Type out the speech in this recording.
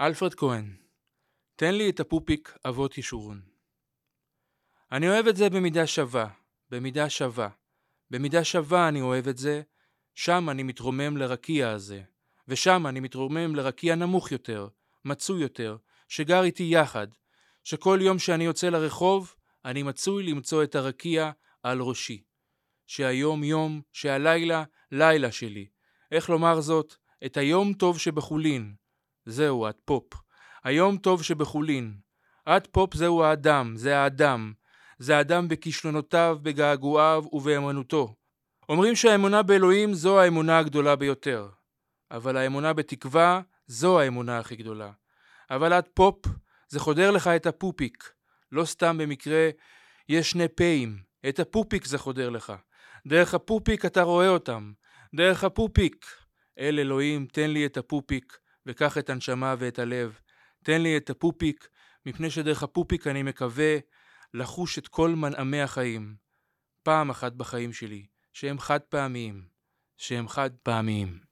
אלפרד כהן, תן לי את הפופיק אבות ישורון. אני אוהב את זה במידה שווה, במידה שווה. במידה שווה אני אוהב את זה, שם אני מתרומם לרקיע הזה, ושם אני מתרומם לרקיע נמוך יותר, מצוי יותר, שגר איתי יחד, שכל יום שאני יוצא לרחוב, אני מצוי למצוא את הרקיע על ראשי. שהיום יום, שהלילה לילה שלי. איך לומר זאת? את היום טוב שבחולין. זהו, את פופ. היום טוב שבחולין. את פופ זהו האדם, זה האדם. זה האדם בכישלונותיו, בגעגועיו ובאמנותו. אומרים שהאמונה באלוהים זו האמונה הגדולה ביותר. אבל האמונה בתקווה זו האמונה הכי גדולה. אבל את פופ, זה חודר לך את הפופיק. לא סתם במקרה יש שני פ"אים. את הפופיק זה חודר לך. דרך הפופיק אתה רואה אותם. דרך הפופיק. אל אלוהים, תן לי את הפופיק, וקח את הנשמה ואת הלב. תן לי את הפופיק, מפני שדרך הפופיק אני מקווה לחוש את כל מנעמי החיים. פעם אחת בחיים שלי, שהם חד פעמיים. שהם חד פעמיים.